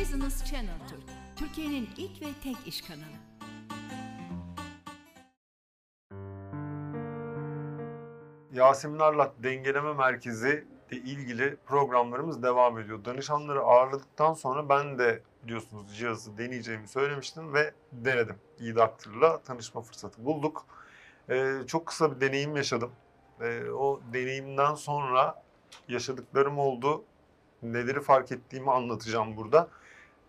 Business Channel Türk, Türkiye'nin ilk ve tek iş kanalı. Yasemin Arlat Dengeleme Merkezi ile ilgili programlarımız devam ediyor. Danışanları ağırladıktan sonra ben de biliyorsunuz cihazı deneyeceğimi söylemiştim ve denedim. İyi Doctor'la tanışma fırsatı bulduk. Ee, çok kısa bir deneyim yaşadım. Ee, o deneyimden sonra yaşadıklarım oldu. Neleri fark ettiğimi anlatacağım burada.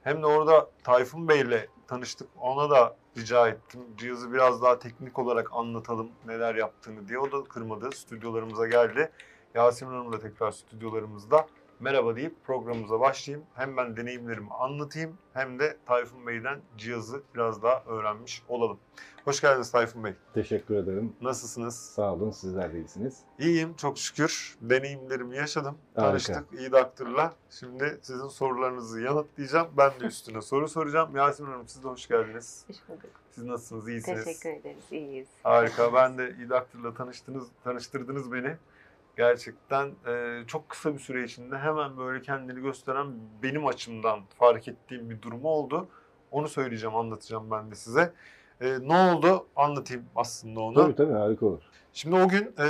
Hem de orada Tayfun Bey'le tanıştık. Ona da rica ettim. Cihazı biraz daha teknik olarak anlatalım neler yaptığını diye. O da kırmadı. Stüdyolarımıza geldi. Yasemin Hanım da tekrar stüdyolarımızda. Merhaba deyip programımıza başlayayım. Hem ben deneyimlerimi anlatayım hem de Tayfun Bey'den cihazı biraz daha öğrenmiş olalım. Hoş geldiniz Tayfun Bey. Teşekkür ederim. Nasılsınız? Sağ olun. Sizler de iyisiniz. İyiyim çok şükür. Deneyimlerimi yaşadım. Harika. Tanıştık iyi Doctor'la. Şimdi sizin sorularınızı yanıtlayacağım. Ben de üstüne soru soracağım. Yasemin Hanım siz de hoş geldiniz. Hoş bulduk. Siz nasılsınız? İyisiniz? Teşekkür ederiz. İyiyiz. Harika. Ben de iyi Doctor'la tanıştınız, tanıştırdınız beni. Gerçekten e, çok kısa bir süre içinde hemen böyle kendini gösteren benim açımdan fark ettiğim bir durum oldu. Onu söyleyeceğim, anlatacağım ben de size. E, ne oldu? Anlatayım aslında onu. Tabii tabii harika olur. Şimdi o gün e,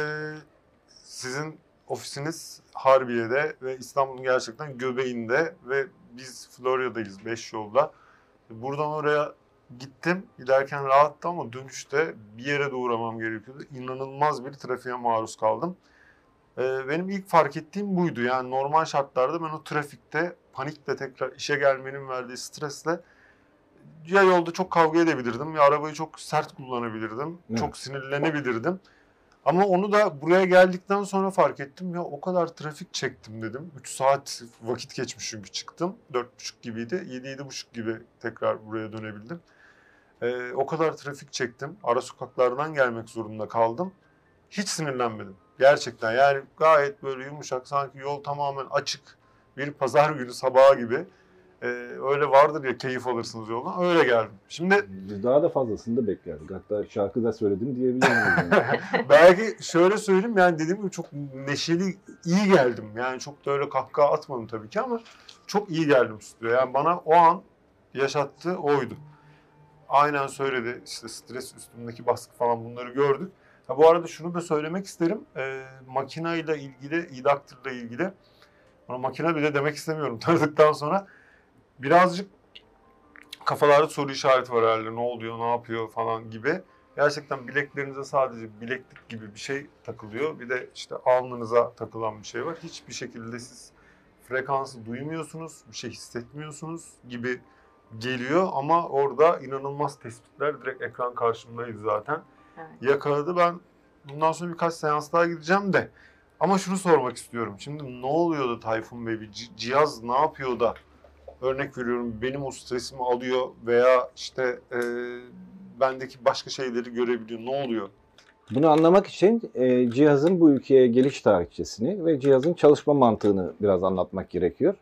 sizin ofisiniz Harbiye'de ve İstanbul'un gerçekten göbeğinde ve biz Florya'dayız 5 yolda. Buradan oraya gittim. Giderken rahattı ama dönüşte bir yere de uğramam gerekiyordu. İnanılmaz bir trafiğe maruz kaldım. E, benim ilk fark ettiğim buydu. Yani normal şartlarda ben o trafikte panikle tekrar işe gelmenin verdiği stresle ya yolda çok kavga edebilirdim ya arabayı çok sert kullanabilirdim. Evet. Çok sinirlenebilirdim. Ama onu da buraya geldikten sonra fark ettim. Ya o kadar trafik çektim dedim. 3 saat vakit geçmiş çünkü çıktım. 4.30 gibiydi. 7-7.30 gibi tekrar buraya dönebildim. Ee, o kadar trafik çektim. Ara sokaklardan gelmek zorunda kaldım. Hiç sinirlenmedim. Gerçekten yani gayet böyle yumuşak sanki yol tamamen açık. Bir pazar günü sabaha gibi. Ee, öyle vardır ya keyif alırsınız yoldan. Öyle geldim. Şimdi daha da fazlasını da beklerdik. Hatta şarkı da söyledim diyebilirim. yani. Belki şöyle söyleyeyim yani dediğim gibi çok neşeli, iyi geldim. Yani çok da öyle kahkaha atmadım tabii ki ama çok iyi geldim stüdyoya. Yani bana o an yaşattığı oydu. Aynen söyledi. İşte stres üstümdeki baskı falan bunları gördük. Ha, bu arada şunu da söylemek isterim. Ee, makinayla ilgili, e ilgili ona makine bile demek istemiyorum tanıdıktan sonra. Birazcık kafalarda soru işareti var herhalde. Ne oluyor, ne yapıyor falan gibi. Gerçekten bileklerinize sadece bileklik gibi bir şey takılıyor. Bir de işte alnınıza takılan bir şey var. Hiçbir şekilde siz frekansı duymuyorsunuz, bir şey hissetmiyorsunuz gibi geliyor. Ama orada inanılmaz tespitler direkt ekran karşımdaydı zaten. Evet. Yakaladı. Ben bundan sonra birkaç seans daha gideceğim de. Ama şunu sormak istiyorum. Şimdi ne oluyor da Tayfun Bey? Bir ci- cihaz ne yapıyor da örnek veriyorum benim o stresimi alıyor veya işte e, bendeki başka şeyleri görebiliyor. Ne oluyor? Bunu anlamak için e, cihazın bu ülkeye geliş tarihçesini ve cihazın çalışma mantığını biraz anlatmak gerekiyor.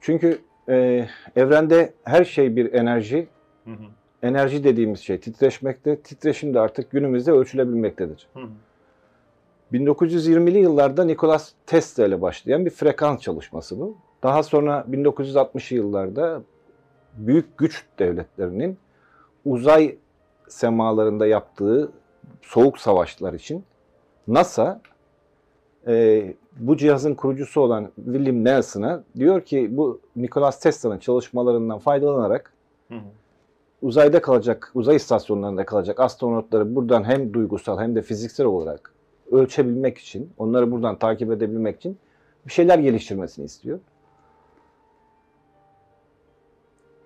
Çünkü e, evrende her şey bir enerji. Hı hı. Enerji dediğimiz şey titreşmekte. Titreşim de artık günümüzde ölçülebilmektedir. Hı hı. 1920'li yıllarda Nikola Tesla ile başlayan bir frekans çalışması bu. Daha sonra 1960'lı yıllarda büyük güç devletlerinin uzay semalarında yaptığı soğuk savaşlar için NASA e, bu cihazın kurucusu olan William Nelson'a diyor ki bu Nikola Tesla'nın çalışmalarından faydalanarak Hı hı. Uzayda kalacak, uzay istasyonlarında kalacak astronotları buradan hem duygusal hem de fiziksel olarak ölçebilmek için, onları buradan takip edebilmek için bir şeyler geliştirmesini istiyor.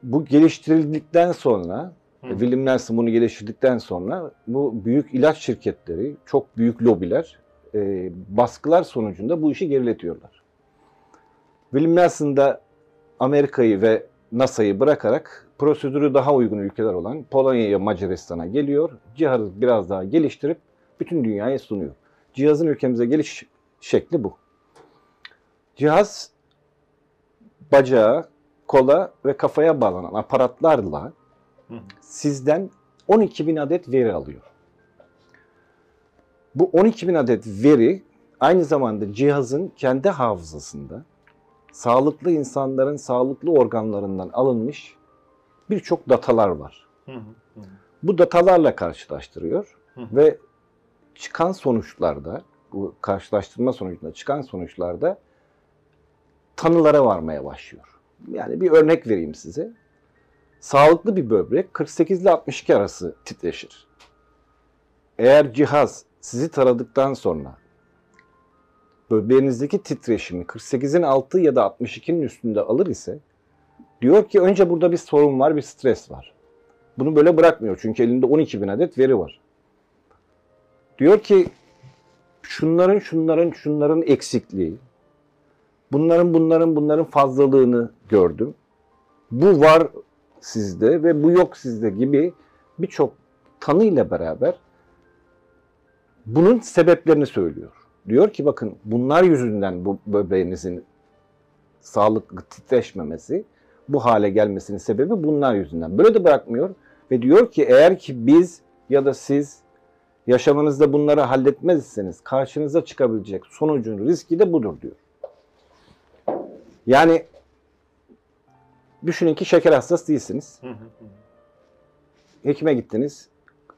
Bu geliştirildikten sonra, Hı. William Nelson bunu geliştirdikten sonra bu büyük ilaç şirketleri, çok büyük lobiler e, baskılar sonucunda bu işi geriletiyorlar. William Nelson da Amerika'yı ve NASA'yı bırakarak prosedürü daha uygun ülkeler olan Polonya'ya, Macaristan'a geliyor. Cihazı biraz daha geliştirip bütün dünyaya sunuyor. Cihazın ülkemize geliş şekli bu. Cihaz bacağa, kola ve kafaya bağlanan aparatlarla sizden 12 bin adet veri alıyor. Bu 12 bin adet veri aynı zamanda cihazın kendi hafızasında sağlıklı insanların sağlıklı organlarından alınmış birçok datalar var. Hı hı. Hı hı. Bu datalarla karşılaştırıyor Hı hı. ve çıkan sonuçlarda, bu karşılaştırma sonucunda çıkan sonuçlarda tanılara varmaya başlıyor. Yani bir örnek vereyim size. Sağlıklı bir böbrek 48 ile 62 arası titreşir. Eğer cihaz sizi taradıktan sonra böbreğinizdeki titreşimi 48'in altı ya da 62'nin üstünde alır ise diyor ki önce burada bir sorun var, bir stres var. Bunu böyle bırakmıyor çünkü elinde 12 bin adet veri var. Diyor ki şunların şunların şunların eksikliği, bunların bunların bunların fazlalığını gördüm. Bu var sizde ve bu yok sizde gibi birçok tanıyla beraber bunun sebeplerini söylüyor. Diyor ki bakın bunlar yüzünden bu böbreğinizin sağlıklı titreşmemesi, bu hale gelmesinin sebebi bunlar yüzünden. Böyle de bırakmıyor ve diyor ki eğer ki biz ya da siz yaşamınızda bunları halletmezseniz karşınıza çıkabilecek sonucun riski de budur diyor. Yani düşünün ki şeker hastası değilsiniz. Hekime gittiniz,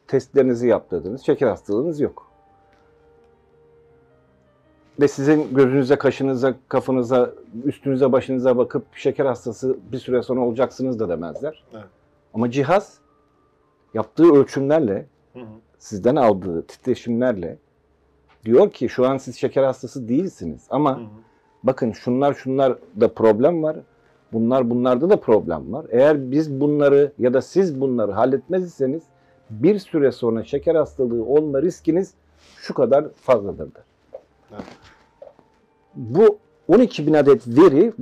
testlerinizi yaptırdınız, şeker hastalığınız yok. Ve sizin gözünüze, kaşınıza, kafanıza, üstünüze, başınıza bakıp şeker hastası bir süre sonra olacaksınız da demezler. Evet. Ama cihaz yaptığı ölçümlerle, Hı hı. sizden aldığı titreşimlerle diyor ki şu an siz şeker hastası değilsiniz ama Hı hı. bakın şunlar şunlar da problem var. Bunlar bunlarda da problem var. Eğer biz bunları ya da siz bunları halletmezseniz bir süre sonra şeker hastalığı olma riskiniz şu kadar fazladır. der. Evet. Bu 12 bin adet veri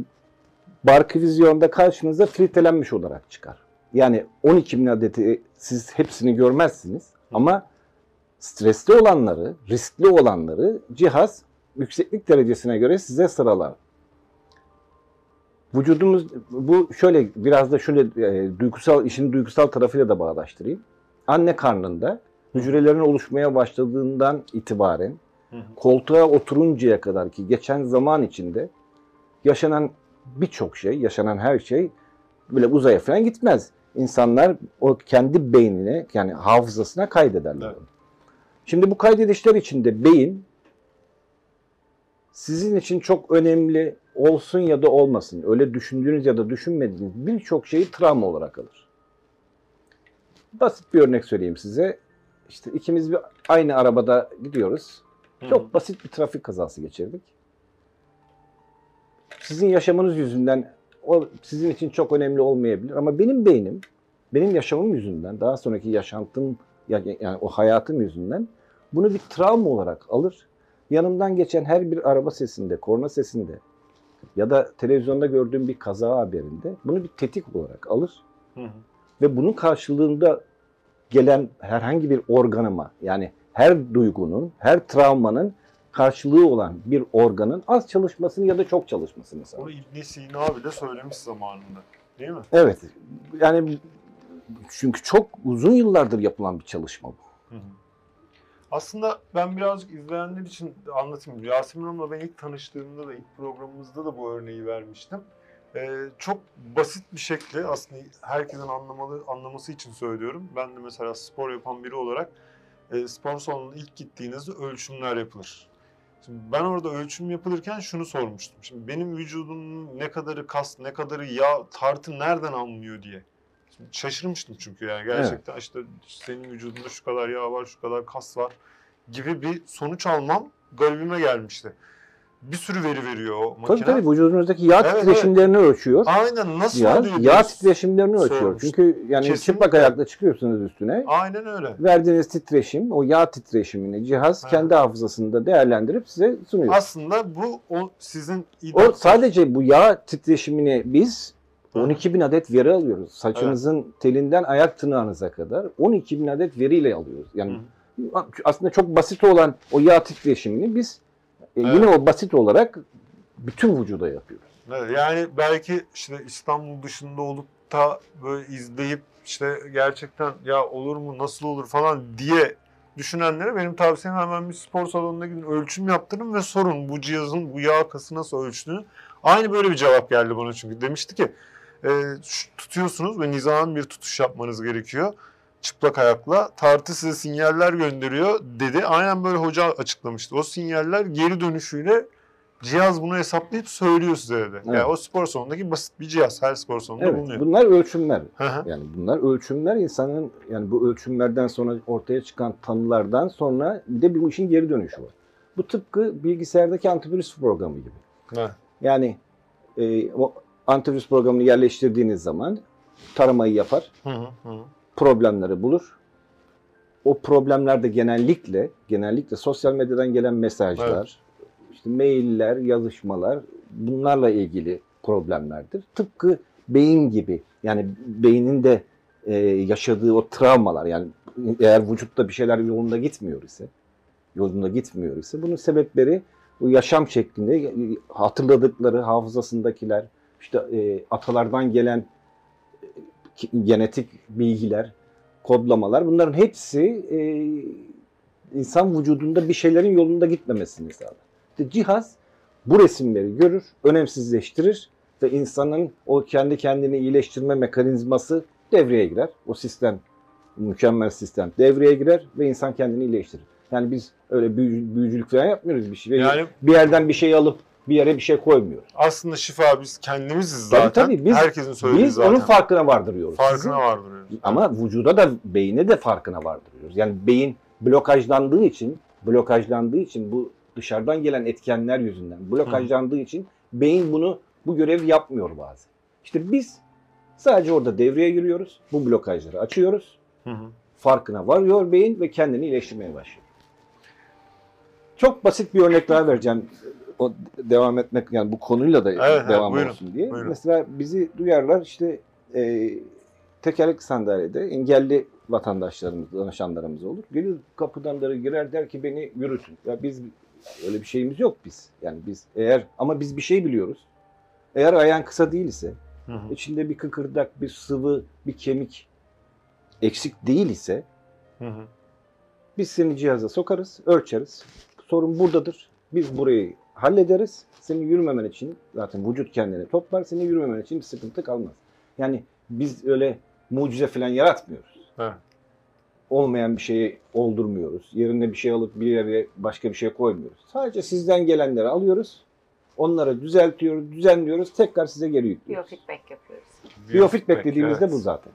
Barkvizyon'da karşınıza filtrelenmiş olarak çıkar. Yani 12 bin adeti siz hepsini görmezsiniz ama stresli olanları, riskli olanları cihaz yükseklik derecesine göre size sıralar. Vücudumuz bu şöyle biraz da şöyle e, duygusal işin duygusal tarafıyla da bağdaştırayım. Anne karnında hücrelerin oluşmaya başladığından itibaren. Koltuğa oturuncaya kadar ki geçen zaman içinde yaşanan birçok şey, yaşanan her şey böyle uzaya falan gitmez. İnsanlar o kendi beynine yani hafızasına kaydederler. Evet. Şimdi bu kaydedişler içinde beyin sizin için çok önemli olsun ya da olmasın, öyle düşündüğünüz ya da düşünmediğiniz birçok şeyi travma olarak alır. Basit bir örnek söyleyeyim size. İşte ikimiz bir aynı arabada gidiyoruz. Çok basit bir trafik kazası geçirdik. Sizin yaşamınız yüzünden o sizin için çok önemli olmayabilir ama benim beynim benim yaşamım yüzünden daha sonraki yaşantım ya- yani o hayatım yüzünden bunu bir travma olarak alır. Yanımdan geçen her bir araba sesinde, korna sesinde ya da televizyonda gördüğüm bir kaza haberinde bunu bir tetik olarak alır Hı hı. ve bunun karşılığında gelen herhangi bir organıma yani her duygunun, her travmanın karşılığı olan bir organın az çalışmasını ya da çok çalışmasını sağlar. Bunu İbn Sina bile söylemiş zamanında. Değil mi? Evet. Yani çünkü çok uzun yıllardır yapılan bir çalışma bu. Hı hı. Aslında ben birazcık izleyenler için anlatayım. Yasemin Hanım'la ben ilk tanıştığımda da ilk programımızda da bu örneği vermiştim. Ee, çok basit bir şekilde aslında herkesin anlamalı anlaması için söylüyorum. Ben de mesela spor yapan biri olarak e, spor salonuna ilk gittiğinizde ölçümler yapılır. Şimdi ben orada ölçüm yapılırken şunu sormuştum. Şimdi benim vücudumun ne kadarı kas, ne kadarı yağ, tartı nereden alınıyor diye. Şimdi şaşırmıştım çünkü yani gerçekten işte senin vücudunda şu kadar yağ var, şu kadar kas var gibi bir sonuç almam garibime gelmişti. Bir sürü veri veriyor o makine. Tabii tabii vücudunuzdaki yağ Evet, titreşimlerini ölçüyor. Aynen nasıl Yağ, oluyor? yağ titreşimlerini ölçüyor. sormuştum. Çünkü yani Kesinlikle. çıplak ayakla çıkıyorsunuz üstüne. Aynen öyle. Verdiğiniz titreşim, o yağ titreşimini cihaz Ha. kendi hafızasında değerlendirip size sunuyor. Aslında bu o sizin O sadece bu yağ titreşimini biz Ha. 12 bin adet veri alıyoruz. Saçınızın telinden ayak tırnağınıza kadar 12 bin adet veriyle alıyoruz. Yani aslında çok basit olan o yağ titreşimini biz Evet. yine o basit olarak bütün vücuda yapıyoruz. Evet, yani belki işte İstanbul dışında olup da böyle izleyip işte gerçekten ya olur mu nasıl olur falan diye düşünenlere benim tavsiyem hemen bir spor salonuna gidin ölçüm yaptırın ve sorun bu cihazın bu yağ kası nasıl ölçtüğünü. Aynı böyle bir cevap geldi bana çünkü demişti ki e, tutuyorsunuz ve nizam bir tutuş yapmanız gerekiyor. Çıplak ayakla tartı size sinyaller gönderiyor dedi. Aynen böyle hoca açıklamıştı. O sinyaller geri dönüşüyle cihaz bunu hesaplayıp söylüyor size dedi. Yani Evet. o spor salonundaki basit bir cihaz. Her spor salonunda Evet, bulunuyor. bunlar ölçümler. Hı hı. Yani bunlar ölçümler insanın yani bu ölçümlerden sonra ortaya çıkan tanılardan sonra bir de bu işin geri dönüşü var. Bu tıpkı bilgisayardaki antivirüs programı gibi. Evet. Yani e, o antivirüs programını yerleştirdiğiniz zaman taramayı yapar, Hı hı hı. Problemleri bulur. O problemlerde genellikle genellikle sosyal medyadan gelen mesajlar, işte mailler, yazışmalar bunlarla ilgili problemlerdir. Tıpkı beyin gibi yani beynin de e, yaşadığı o travmalar yani eğer vücutta bir şeyler yolunda gitmiyor ise yolunda gitmiyor ise bunun sebepleri bu yaşam şeklinde e, hatırladıkları hafızasındakiler işte e, atalardan gelen genetik bilgiler, kodlamalar bunların hepsi e, insan vücudunda bir şeylerin yolunda gitmemesini sağlar. İşte cihaz bu resimleri görür, önemsizleştirir ve insanın o kendi kendini iyileştirme mekanizması devreye girer. O sistem, mükemmel sistem devreye girer ve insan kendini iyileştirir. Yani biz öyle büyü- büyücülük falan yapmıyoruz bir şey. Yani bir yerden bir şey alıp bir yere bir şey koymuyoruz. aslında şifa biz kendimiziz Tabii, zaten. tabii, biz- Herkesin söylediği Biz zaten. onun farkına vardırıyoruz. farkına vardırıyoruz. Ama vücuda da beyne de farkına vardırıyoruz. Yani beyin blokajlandığı için, blokajlandığı için bu dışarıdan gelen etkenler yüzünden blokajlandığı için beyin bunu bu görevi yapmıyor bazen. İşte biz sadece orada devreye giriyoruz. Bu blokajları açıyoruz. Hı hı. Farkına varıyor beyin ve kendini iyileştirmeye başlıyor. Çok basit bir örnek daha vereceğim. O devam etmek yani bu konuyla da Evet, evet, devam buyurun, olsun diye. buyurun. Mesela bizi duyarlar işte e, tekerlekli sandalyede engelli vatandaşlarımız, danışanlarımız olur. Gelir kapıdan da girer der ki beni yürütün. Ya biz öyle bir şeyimiz yok biz. Yani biz eğer ama biz bir şey biliyoruz. Eğer ayağın kısa değilse, Hı hı. içinde bir kıkırdak, bir sıvı, bir kemik eksik değil ise Hı hı. biz seni cihaza sokarız, ölçeriz. Sorun buradadır. Biz burayı hallederiz. Senin yürümemen için zaten vücut kendini toplar. Senin yürümemen için bir sıkıntı kalmaz. Yani biz öyle mucize falan yaratmıyoruz. Evet. Olmayan bir şeyi oldurmuyoruz. Yerine bir şey alıp bir yere başka bir şey koymuyoruz. Sadece sizden gelenleri alıyoruz. Onları düzeltiyoruz, düzenliyoruz. Tekrar size geri yüklüyoruz. Biofeedback yapıyoruz. Biofeedback dediğimizde evet. bu zaten.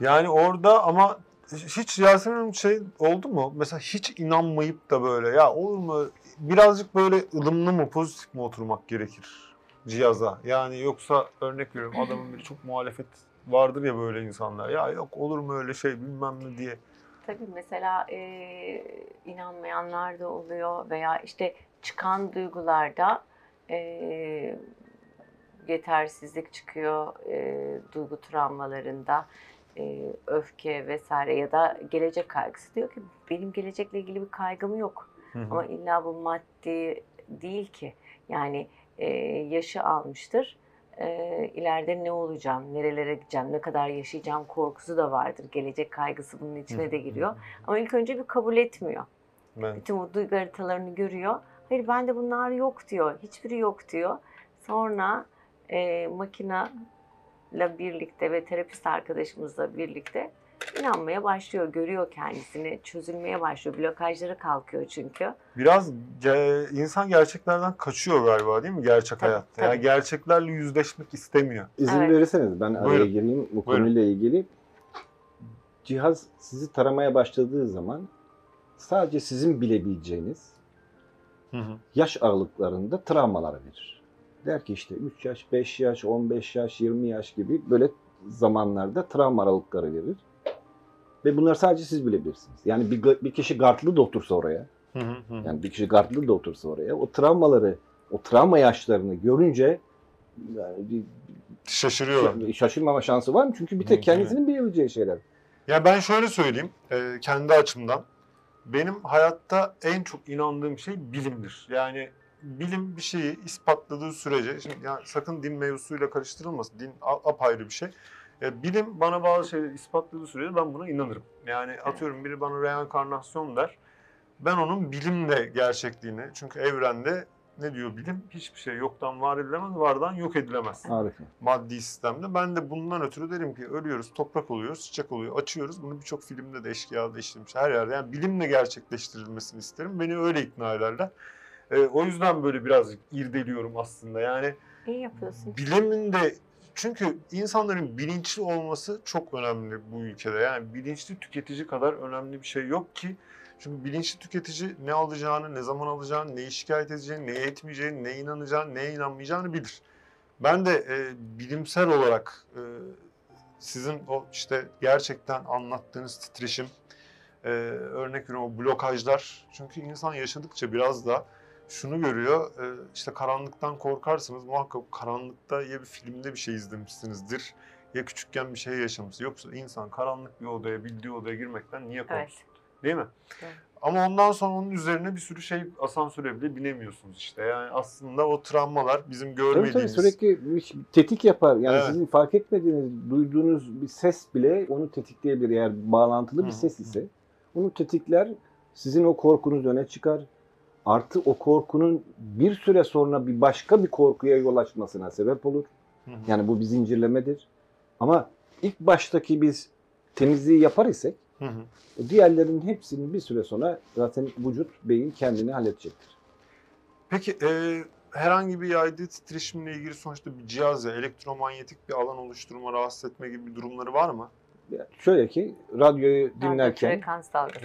Yani orada ama hiç Yasemin şey oldu mu? Mesela hiç inanmayıp da böyle ya olur mu? Birazcık böyle ılımlı mı pozitif mi oturmak gerekir cihaza? Yani yoksa örnek veriyorum adamın bir çok muhalefet vardır ya böyle insanlar. Ya yok olur mu öyle şey bilmem ne diye. Tabii mesela e, inanmayanlar da oluyor veya işte çıkan duygularda e, yetersizlik çıkıyor e, duygu travmalarında e, öfke vesaire ya da gelecek kaygısı diyor ki benim gelecekle ilgili bir kaygım yok Hı hı. ama illa bu maddi değil ki yani e, yaşı almıştır e, ileride ne olacağım nerelere gideceğim ne kadar yaşayacağım korkusu da vardır gelecek kaygısı bunun içine de giriyor ama ilk önce bir kabul etmiyor. Ben, Bütün bu duygu haritalarını görüyor. Hayır bende bunlar yok diyor. Hiçbiri yok diyor. Sonra e, makineyle birlikte ve terapist arkadaşımızla birlikte inanmaya başlıyor. Görüyor kendisini. Çözülmeye başlıyor. Blokajları kalkıyor çünkü. biraz ge- insan gerçeklerden kaçıyor galiba değil mi gerçek Tabii, hayatta? Yani tabii. gerçeklerle yüzleşmek istemiyor. İzin Evet. verirseniz ben araya Buyurun. gireyim bu Buyurun. konuyla ilgili. Cihaz sizi taramaya başladığı zaman sadece sizin bilebileceğiniz Hı hı. yaş aralıklarında travmalar verir. Der ki işte 3 yaş, 5 yaş, 15 yaş, 20 yaş gibi böyle zamanlarda travma aralıkları verir. Ve bunları sadece siz bilebilirsiniz. Yani bir, bir kişi gardlı da otursa oraya, Hı hı hı. yani bir kişi gardlı da otursa oraya, o travmaları, o travma yaşlarını görünce yani bir, Şaşırıyorlar. şaşırmama şansı var mı? Çünkü bir tek kendisinin bilebileceği şeyler. Ya ben şöyle söyleyeyim, e, kendi açımdan. Benim hayatta en çok inandığım şey bilimdir. Yani bilim bir şeyi ispatladığı sürece, şimdi yani sakın din mevzusuyla karıştırılmasın. Din apayrı bir şey. Ya bilim bana bazı şeyleri ispatladığı sürece ben buna inanırım. Yani atıyorum biri bana reenkarnasyon der. Ben onun bilimle gerçekliğini çünkü evrende ne diyor bilim? Hiçbir şey yoktan var edilemez, vardan yok edilemez. Harika. Maddi sistemde. Ben de bundan ötürü derim ki ölüyoruz, toprak oluyoruz, çiçek oluyor, açıyoruz. Bunu birçok filmde de eşkıyada işlemiş her yerde. Yani bilimle gerçekleştirilmesini isterim. Beni öyle ikna ederler. Ee, o yüzden böyle birazcık irdeliyorum aslında. Yani İyi yapıyorsun. bilimin de çünkü insanların bilinçli olması çok önemli bu ülkede. Yani bilinçli tüketici kadar önemli bir şey yok ki. Çünkü bilinçli tüketici ne alacağını, ne zaman alacağını, neyi şikayet edeceğini, neyi etmeyeceğini, neye inanacağını, neye inanmayacağını bilir. Ben de e, bilimsel olarak e, sizin o işte gerçekten anlattığınız titreşim, e, örnek veriyorum o blokajlar. Çünkü insan yaşadıkça biraz da şunu görüyor. e, işte karanlıktan korkarsınız. Muhakkak karanlıkta ya bir filmde bir şey izlemişsinizdir ya küçükken bir şey yaşamışsınız. Yoksa insan karanlık bir odaya, bildiği odaya girmekten niye korksun? Evet. Değil mi? Evet. Ama ondan sonra onun üzerine bir sürü şey asansöre bile binemiyorsunuz işte. Yani aslında o travmalar bizim Tabii tabii görmediğimiz. sürekli bir tetik yapar. Yani Evet. sizin fark etmediğiniz, duyduğunuz bir ses bile onu tetikleyebilir. Eğer bağlantılı bir Hı hı. ses ise onu tetikler, sizin o korkunuz öne çıkar. Artı o korkunun bir süre sonra bir başka bir korkuya yol açmasına sebep olur. Hı hı. Yani bu bir zincirlemedir. Ama ilk baştaki biz temizliği yapar isek Hı hı. diğerlerinin hepsinin bir süre sonra zaten vücut, beyin kendini halledecektir. Peki e, herhangi bir yaydığı titreşimle ilgili sonuçta bir cihaz ya elektromanyetik bir alan oluşturma, rahatsız etme gibi bir durumları var mı? Ya Şöyle ki radyoyu dinlerken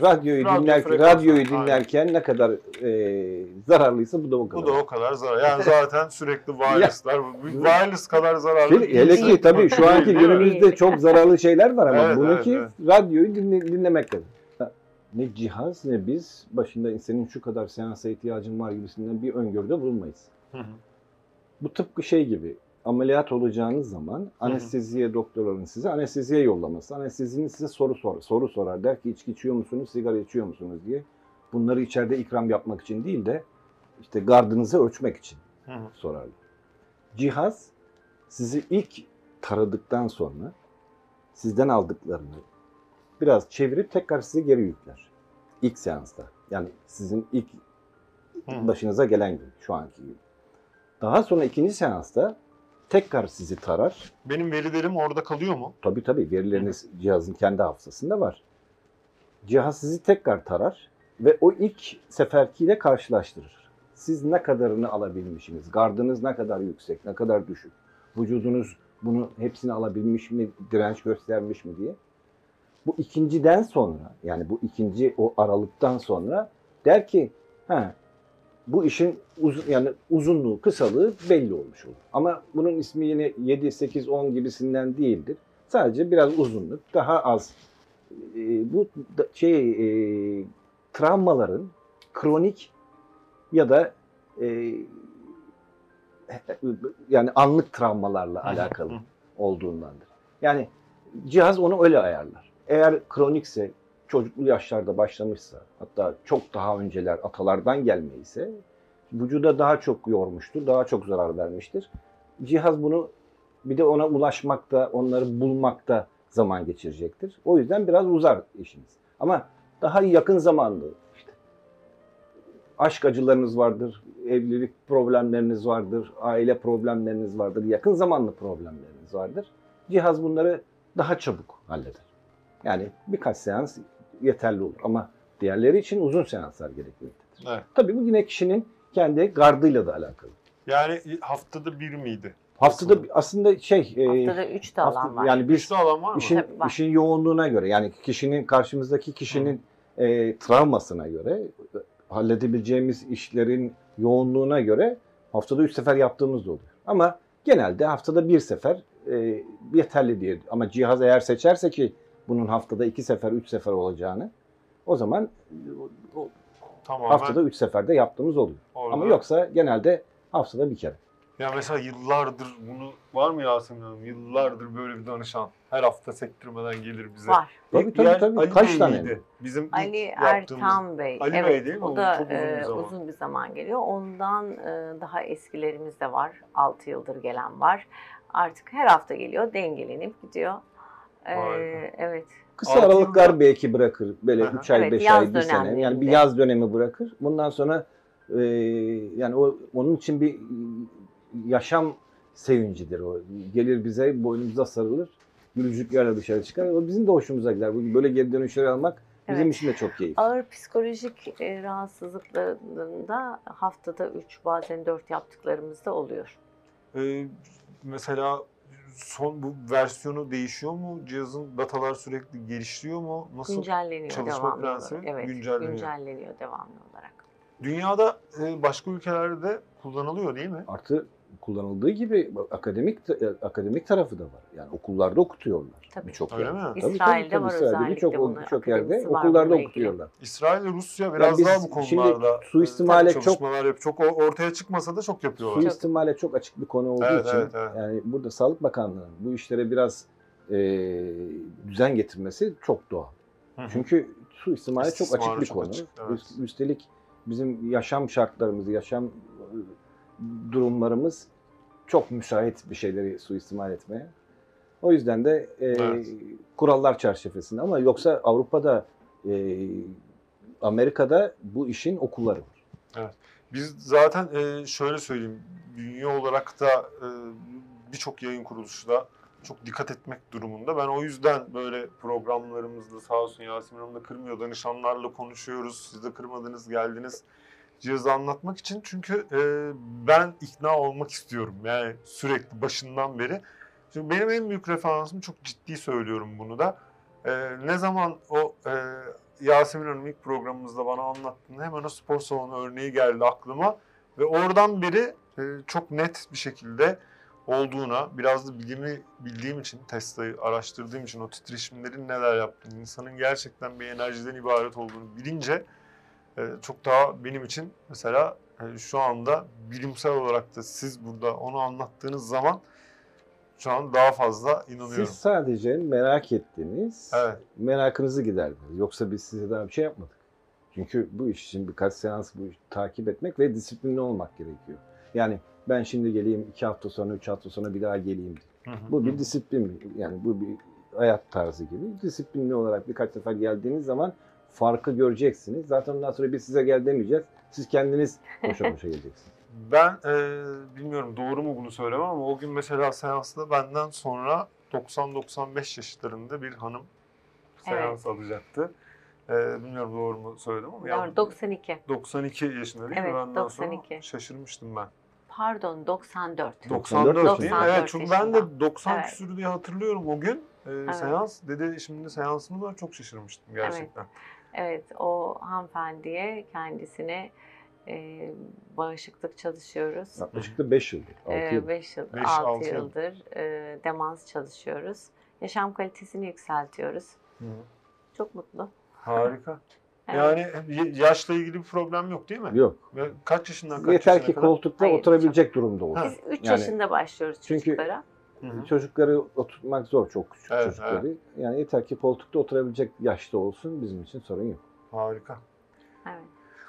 radyoyu Radyo dinlerken radyoyu aynen. dinlerken ne kadar e, zararlıysa bu da o kadar. Bu da o kadar zarar. Yani zaten sürekli wireless'lar, wireless kadar zararlı. Şey, bir hele ki tabii şu anki günümüzde çok zararlı şeyler var ama Evet, bunu evet, ki evet. radyoyu dinle, dinlemek lazım. Ha, Ne cihaz ne biz başında senin şu kadar seansa ihtiyacın var gibisinden bir öngörüde bulunmayız. Hı hı. Bu tıpkı şey gibi ameliyat olacağınız zaman anesteziye doktorların size anesteziye yollaması. Anestezinin size soru sor, soru sorar. Der ki içki içiyor musunuz, sigara içiyor musunuz diye. Bunları içeride ikram yapmak için değil de işte gardınızı ölçmek için Hı hı. sorarlar. Cihaz sizi ilk taradıktan sonra sizden aldıklarını biraz çevirip tekrar size geri yükler. İlk seansta. Yani sizin ilk başınıza gelen gün şu anki gün. Daha sonra ikinci seansta tekrar sizi tarar. Benim verilerim orada kalıyor mu? Tabii tabii verileriniz cihazın kendi hafızasında var. Cihaz sizi tekrar tarar ve o ilk seferkiyle karşılaştırır. Siz ne kadarını alabilmişsiniz? Gardınız ne kadar yüksek, ne kadar düşük? Vücudunuz bunu hepsini alabilmiş mi, direnç göstermiş mi diye. Bu ikinciden sonra yani bu ikinci o aralıktan sonra der ki ha bu işin uz yani uzunluğu, kısalığı belli olmuş olur. Ama bunun ismi yine 7, 8, 10 gibisinden değildir. Sadece biraz uzunluk, daha az. e, bu da- şey e, travmaların kronik ya da e, yani anlık travmalarla alakalı olduğundandır. Yani cihaz onu öyle ayarlar. Eğer kronikse, çocuklu yaşlarda başlamışsa, hatta çok daha önceler atalardan gelmeyse, vücuda daha çok yormuştur, daha çok zarar vermiştir. Cihaz bunu bir de ona ulaşmakta, onları bulmakta zaman geçirecektir. O yüzden biraz uzar işiniz. Ama daha yakın zamanlı işte aşk acılarınız vardır, evlilik problemleriniz vardır, aile problemleriniz vardır, yakın zamanlı problemleriniz vardır. Cihaz bunları daha çabuk halleder. Yani birkaç seans yeterli olur ama diğerleri için uzun seanslar gerekmektedir. Evet. Tabii bu yine kişinin kendi gardıyla da alakalı. Yani haftada bir miydi? Haftada aslında şey e, Haftada 3 de hafta- alan var. yani biz Güçlü alan var mı? işin Tabii var. işin yoğunluğuna göre yani kişinin karşımızdaki kişinin e, travmasına göre halledebileceğimiz işlerin yoğunluğuna göre haftada üç sefer yaptığımız da oluyor. Ama genelde haftada bir sefer e, yeterli diye. Ama cihaz eğer seçerse ki bunun haftada iki sefer, üç sefer olacağını o zaman o- o Tamamen haftada üç seferde yaptığımız oluyor. orada. Ama yoksa genelde haftada bir kere. Ya mesela yıllardır bunu var mı Yasemin Hanım? Yıllardır böyle bir danışan. Her hafta sektirmeden gelir bize. Var. Tabii, İlk tabii, yer tabii. Ali Kaç Bey tane? miydi? Bizim Ali Ertan Bey. Ali Bey evet, değil mi? O O da çok uzun bir e, zaman. uzun bir zaman geliyor. Ondan e, daha eskilerimiz de var. 6 yıldır gelen var. Artık her hafta geliyor, dengelenip gidiyor. E, Harika. evet. Kısa Altı aralıklar yılda- belki bırakır. Böyle Aha. 3 ay, Evet, 5 yaz ay, 1 sene. Yani bir yaz dönemi bırakır. Bundan sonra e, yani o onun için bir yaşam sevincidir o. Gelir bize boynumuza sarılır. Gülücüklerle dışarı çıkar. O bizim de hoşumuza gider. Böyle geri dönüşler almak bizim Evet. için de çok keyifli. Ağır psikolojik e, rahatsızlıklarında haftada 3 bazen 4 yaptıklarımız da oluyor. Ee, mesela son bu versiyonu değişiyor mu? Cihazın datalar sürekli gelişiyor mu? Nasıl? Güncelleniyor çalışma devamlı prensibi olarak. Evet, güncelleniyor. güncelleniyor devamlı olarak. Dünyada e, başka ülkelerde de kullanılıyor değil mi? Artı kullanıldığı gibi akademik akademik tarafı da var. Yani okullarda okutuyorlar. Tabii. Birçok Öyle yerde. mi? Tabii, tabii, İsrail'de tabii. var İsrail'de özellikle birçok bunun birçok yerde okullarda okutuyorlar. İsrail ve Rusya biraz biz daha bu şimdi konularda suistimale e, çok- çalışmalar yapıyor. Çok ortaya çıkmasa da çok yapıyorlar. Suistimale çok açık bir konu olduğu Evet, için evet, evet. yani burada Sağlık Bakanlığı'nın bu işlere biraz e, düzen getirmesi çok doğal. Hı hı. Çünkü suistimale çok açık bir çok konu. açık, evet. Üst- Üstelik bizim yaşam şartlarımız, yaşam e, durumlarımız çok müsait bir şeyleri suistimal etmeye. O yüzden de e, Evet. kurallar çerçevesinde ama yoksa Avrupa'da, e, Amerika'da bu işin okulları var. Biz zaten e, şöyle söyleyeyim, dünya olarak da e, birçok yayın kuruluşu da çok dikkat etmek durumunda. Ben o yüzden böyle programlarımızda sağ olsun Yasemin Hanım da kırmıyor, danışanlarla konuşuyoruz. Siz de kırmadınız, geldiniz cihazı anlatmak için. Çünkü e, ben ikna olmak istiyorum yani sürekli başından beri. Çünkü benim en büyük referansım çok ciddi söylüyorum bunu da. E, ne zaman o e, Yasemin Hanım ilk programımızda bana anlattığında hemen o spor salonu örneği geldi aklıma. Ve oradan beri e, çok net bir şekilde olduğuna, biraz da bilimi bildiğim için, Tesla'yı araştırdığım için, o titreşimlerin neler yaptığını, insanın gerçekten bir enerjiden ibaret olduğunu bilince çok daha benim için mesela e, şu anda bilimsel olarak da siz burada onu anlattığınız zaman şu an daha fazla inanıyorum. Siz sadece merak ettiniz, Evet. merakınızı giderdiniz. Yoksa biz size daha bir şey yapmadık. Çünkü bu iş için birkaç seans bu işi takip etmek ve disiplinli olmak gerekiyor. Yani ben şimdi geleyim iki hafta sonra, üç hafta sonra bir daha geleyim. Hı hı. Bu bir disiplin. Yani bu bir hayat tarzı gibi. Disiplinli olarak birkaç sefer geldiğiniz zaman farkı göreceksiniz. Zaten ondan sonra biz size gel demeyeceğiz. Siz kendiniz koşa koşa geleceksiniz. Ben e, bilmiyorum doğru mu bunu söylemem ama o gün mesela seansta benden sonra 90-95 yaşlarında bir hanım seans alacaktı. E, bilmiyorum doğru mu söyledim ama Doğru, 92. 92 yaşında değil mi? Evet, Benden 92. sonra şaşırmıştım ben. Pardon 94. 94 94 değil mi? 94 Evet çünkü ben de yaşında. 90 Evet. küsür diye hatırlıyorum o gün. E, Seans dedi şimdi seansımı da çok şaşırmıştım gerçekten. Evet o hanımefendiye kendisine e, bağışıklık çalışıyoruz. Yaklaşık da 5 yıldır. 6 yıl. 5 yıl, Beş, 6 altı yıl. yıldır e, demans çalışıyoruz. Yaşam kalitesini yükseltiyoruz. Hı. Çok mutlu. Harika. Evet. Yani yaşla ilgili bir problem yok değil mi? Yok. Ve kaç yaşından kaç Yeter yaşına ki kadar? koltukta Hayır, oturabilecek durumda olsun. Biz 3 Yani- yaşında başlıyoruz Çünkü- çocuklara. Hı hı. Çocukları oturtmak zor çok küçük Evet, çocukları. Yani yeter ki koltukta oturabilecek yaşta olsun bizim için sorun yok. Harika. Evet.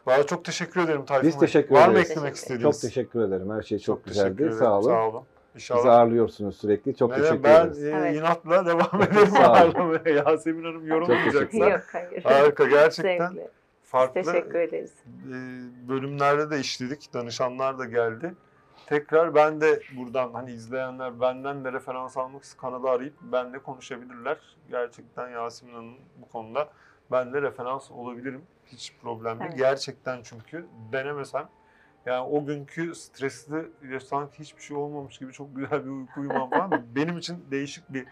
Valla çok teşekkür ederim Tayfun Biz teşekkür Var mı ederiz. eklemek Teşekkür istediğiniz? Çok teşekkür ederim. Her şey çok, teşekkür güzeldi. ederim. Sağ olun. Sağ olun. İnşallah. Bizi ağırlıyorsunuz sürekli. Çok Neden? teşekkür ben ederiz. e, Evet. inatla devam ederim ağırlamaya. Yasemin Hanım yorumlayacaksa. Yok hayır. Harika gerçekten. Zevkli. Biz Farklı teşekkür ederiz. e, bölümlerde de işledik. Danışanlar da geldi. Tekrar ben de buradan hani izleyenler benden de referans almak için kanalı arayıp benle konuşabilirler. Gerçekten Yasemin Hanım bu konuda ben de referans olabilirim. Hiç problem değil. Evet. Gerçekten çünkü denemesem yani o günkü stresli sanki hiçbir şey olmamış gibi çok güzel bir uyku uyumam falan benim için değişik bir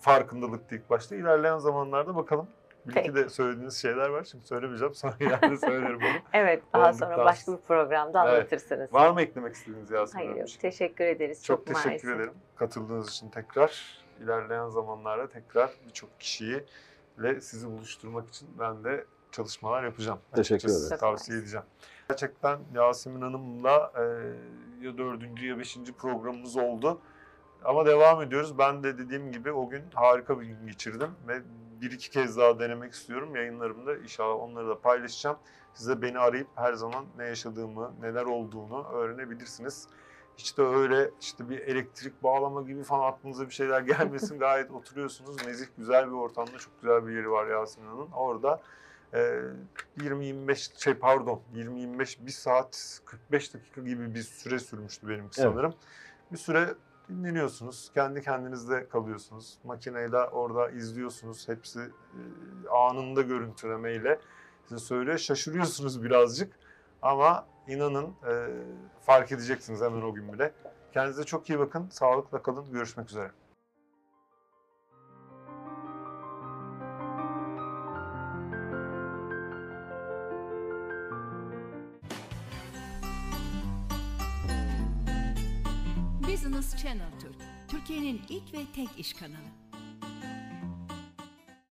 farkındalıktı ilk başta. İlerleyen zamanlarda bakalım. Bir iki de söylediğiniz şeyler var. Şimdi söylemeyeceğim. Sonra ileride söylerim onu. Evet daha Olduktan sonra başka bir programda Evet. anlatırsınız. Var mı eklemek istediğiniz Yasemin Hayır Hanım? yok. Teşekkür ederiz. Çok, Çok, teşekkür mersi. ederim katıldığınız için tekrar. İlerleyen zamanlarda tekrar birçok kişiyi ile sizi buluşturmak için ben de çalışmalar yapacağım. Teşekkür ederim. Tavsiye edeceğim. Gerçekten Yasemin Hanım'la e, ya dördüncü ya beşinci programımız oldu. Ama devam ediyoruz. Ben de dediğim gibi o gün harika bir gün geçirdim ve bir iki kez daha denemek istiyorum. Yayınlarımda inşallah onları da paylaşacağım. Siz de beni arayıp her zaman ne yaşadığımı, neler olduğunu öğrenebilirsiniz. Hiç de öyle işte bir elektrik bağlama gibi falan aklınıza bir şeyler gelmesin. Gayet oturuyorsunuz. Nezih güzel bir ortamda çok güzel bir yeri var Yasemin Hanım'ın. Orada e, 20-25 şey pardon 20-25 bir saat 45 dakika gibi bir süre sürmüştü benimki Evet. sanırım. Bir süre dinleniyorsunuz. Kendi kendinizde kalıyorsunuz. Makineyle orada izliyorsunuz. Hepsi e, anında görüntülemeyle size söylüyor. Şaşırıyorsunuz birazcık. Ama inanın e, fark edeceksiniz hemen o gün bile. Kendinize çok iyi bakın. Sağlıkla kalın. Görüşmek üzere. Business Channel Türk, Türkiye'nin ilk ve tek iş kanalı.